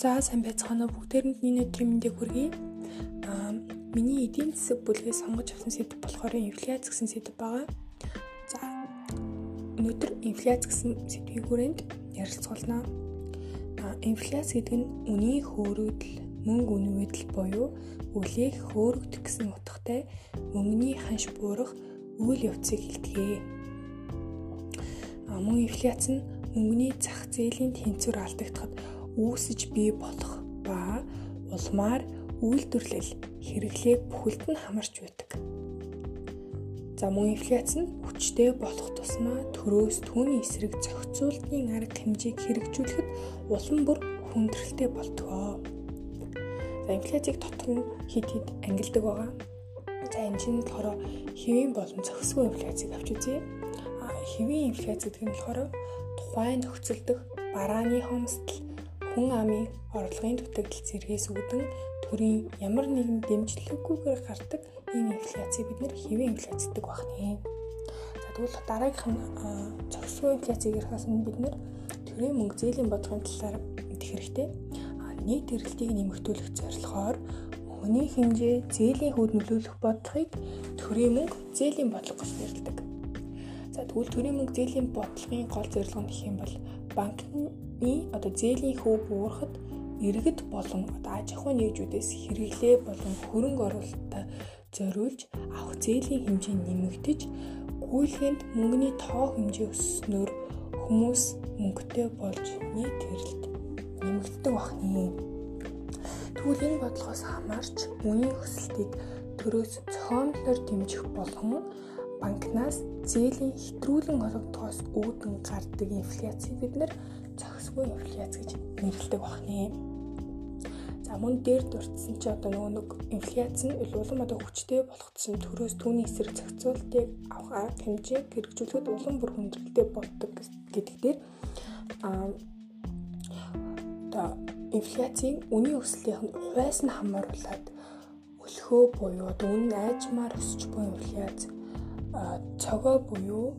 За сайн байцгаана уу бүгдээрэнд миний өдрийн мэндийг хүргэе. Аа миний эдийн засаг бүлгээ сонгож авсан сэдв болохоор инфляц гэсэн сэдв байгаа. За өнөөдөр инфляц гэсэн сэдвийн хүрээнд ярилцуулнаа. Аа инфляц гэдэг нь үнийн хөөрөгдөл, мөнгө үнийн үедэл буюу үлээх хөөрөгдөх гэсэн утгатай мөнгөний ханш буурах үйл явцыг хэлдэг. Аа мөн инфляц нь мөнгөний зах зээлийн тэнцвэр алдагдахад үүсэж бий болох ба улмаар үйлдвэрлэл хэрэглээг бүхэлд нь хамарч байдаг. За мөн инфляц нь хүчтэй болох тусмаа төрөөс түүний эсрэг зохицуултын арга хэмжээг хэрэгжүүлэхэд улам бүр хүндрэлтэй болтгоо. За инфляцийг дотор нь хид хид ангилдаг байгаа. За энэ чинь болохоор хэвийн болон зохисгүй инфляцийг авч үзье. А хэвийн инфляц гэдэг нь болохоор тухайн нөхцөл дэх барааны хомсдол хүн амын орлогын дутагдал зэргээс үүдэн төрийн ямар нэгэн дэмжлэггүйгээр гардаг ийм инфляцийг бид нэр хэвийн инфляц гэдэг багны. За тэгвэл дараагийнх нь зохисгүй инфляцийг ярихаас өмнө бид нэр төрийн мөнгө зээлийн бодлогын талаар мэдэх хэрэгтэй. Нийт эрэлтийг нэмэгдүүлэх зорилгоор хүний хэмжээ зээлийн хүүд нөлөөлөх бодлогыг төрийн мөнгө зээлийн бодлого гэж нэрлэдэг. За тэгвэл төрийн мөнгө зээлийн бодлогын гол зорилго нь гэх юм бол банкны одоо зээлийн хөв буурахад иргэд болон одоо аж ахуйн нэгжүүдээс хэрэглээ болон хөрөнгө оруулалтаа зориулж авах зээлийн хэмжээ нэмэгдэж гүйлгээнд мөнгөний тоо хэмжээ өсснөөр хүмүүс мөнгөтэй болж нийт эрэлт нэмэгддэг бахны. Тэгвэл энэ бодлогоос хамаарч үнийн өсөлтийг төрөөс цоомлоор дэмжих болгон банкнаас зээлийн хэтрүүлэн холбогдохоос үүдэн гардаг инфляцийг бид нэр зохисгүй инфляц гэж нэрлэдэг бахны. За мөн дээр дурдсан чи одоо нөгөө нэг инфляц нь улам одоо хүчтэй тусам төрөөс түүний эсрэг зохицуултыг авах хэмжээг хэрэгжүүлэхэд улам бүр хүндрэлтэй болдог гэдэг дээр а одоо инфляцийн үнийн өслийн хувьас нь хамааруулад өлхөө буюу одоо үнэ айжмаар өсч буй инфляц цогоо буюу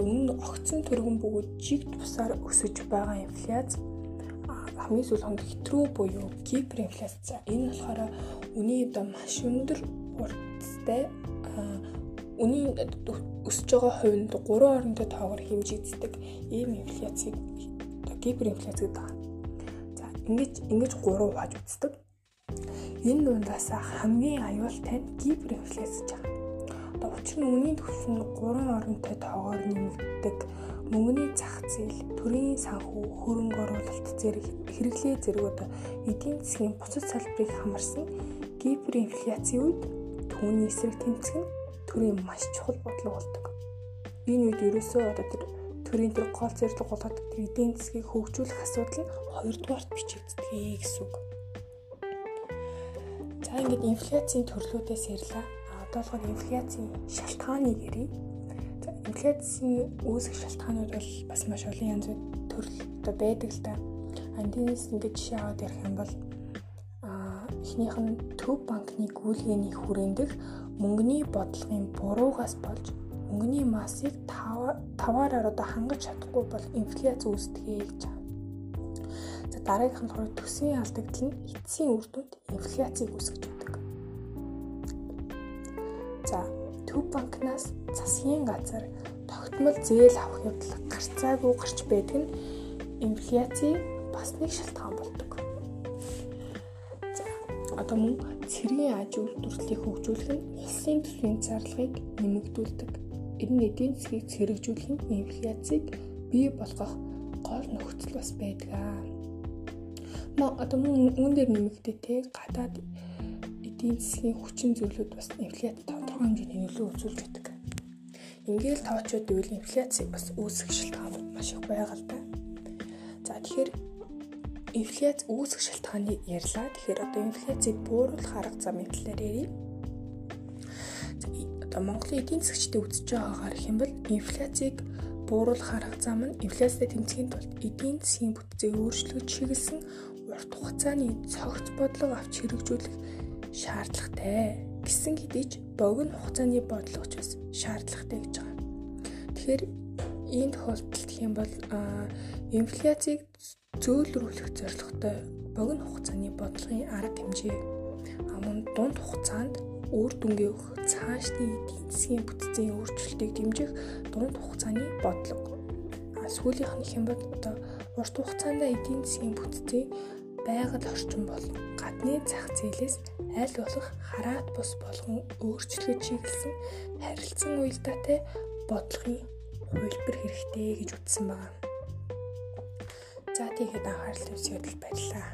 өмнө огцон төргөн бөгөөд жиг тусаар өсөж байгаа инфляц хамгийн сүүл хонд хэтрүү буюу гиперинфляц. Энэ болохоор үний одоо маш өндөр урттай үнийн өсөж байгаа хувинд 3 орондоо тоогоор хэмжигддэг ийм инфляцийг гиперинфляц гэдэг байна. За ингэж ингэж 3 хувааж үздэг. Энэ дундаас хамгийн аюултай нь гиперинфляц гэж байна. Одоо учир нь үнийн түвшин 3 оронтой тоогоор нэмэгддэг мөнгөний зах зээл, төрийн санхүү, хөрөнгө оруулалт зэрэг хэрэглээ одоо эдийн засгийн буцаж салбарыг хамарсан гиперинфляцийн үед түүний эсрэг тэмцэх нь төрийн маш чухал бодлого болдог. Энэ үед ерөөсөө одоо тэр төрийн тэр гол зорилго болгоод тэр эдийн засгийг хөгжүүлэх асуудал нь хоёрдугаарт бичигддэг гэсэн үг. За ингээд инфляцийн төрлүүдээс ярьлаа одоолгоор инфляцийн шалтгааныг ярив. За инфляцийн үүсэх шалтгаанууд бол бас маш олон янз төрөл одоо байдаг л да. Андинс ингээд жишээ аваад ярих юм бол а эхнийх нь төв банкны гүйлгээний хүрээндх мөнгөний бодлогын буруугаас болж мөнгөний массыг таваараар одоо хангаж чадахгүй бол инфляц үүсдэгэ гэж байна. За дараагийнх нь болохоор төсвийн алдагдал нь эцсийн үр дүнд инфляцийг үүсгэж байдаг. Төв банкнаас засгийн газар тогтмол зээл авах явдал гарцаагүй гарч байдаг нь инфляцийн бас нэг шалтгаан болдог. За одоо мөн цэргийн аж үйлдвэрлэлийг хөгжүүлэх нь улсын төсвийн зарлагыг нэмэгдүүлдэг. Энэ нь эдийн засгийг цэрэгжүүлэх нь инфляцийг бий болгох гол нөхцөл бас байдаг. Ма одоо мөн үүн дээр нэмэгдээ те гадаад эдийн засгийн хүчин зүйлүүд бас инфляц тодорхой хэмжээний нөлөө үзүүлж байдаг. Ингээл тоочод ивэл инфляцийг бас үүсгэх шалтгаанууд маш их байгаа л да. За тэгэхээр инфляц үүсгэх шалтгааныг ярьлаа. Тэгэхээр одоо инфляцийг бууруулах арга замын талаар ярив. Одоо Монголын эдийн засгчдын үзэж байгаагаар бол инфляцийг бууруулах арга зам нь инфляцтай тэмцэхийн тулд эдийн засгийн бүтцийг өөрчлөхөд чиглэсэн урт хугацааны цогц бодлого авч хэрэгжүүлэх шаардлагатай гэсэн хэдий ч богино хугацааны бодлого ч бас шаардлагатай гэж байгаа. Тэгэхээр энэ тохиолдолд юм бол инфляцийг зөөлрүүлэх зорилготой богино хугацааны бодлогын арга хэмжээ мөн дунд хугацаанд үр дүнгээ өгөх цаашдын эдийн засгийн бүтцийн өөрчлөлтийг дэмжих дунд хугацааны бодлого. А сүүлийнх нь хэм бод одоо урт хугацаанд эдийн засгийн бүтцийн байгаль орчин болон гадны зах зээлээс аль болох хараат бус болгон өөрчлөж чиглэсэн харилцан уялдаатай бодлогын хувилбар хэрэгтэй гэж үздсэн байна. За тийхэд анхаарал тавьсанд баярлалаа.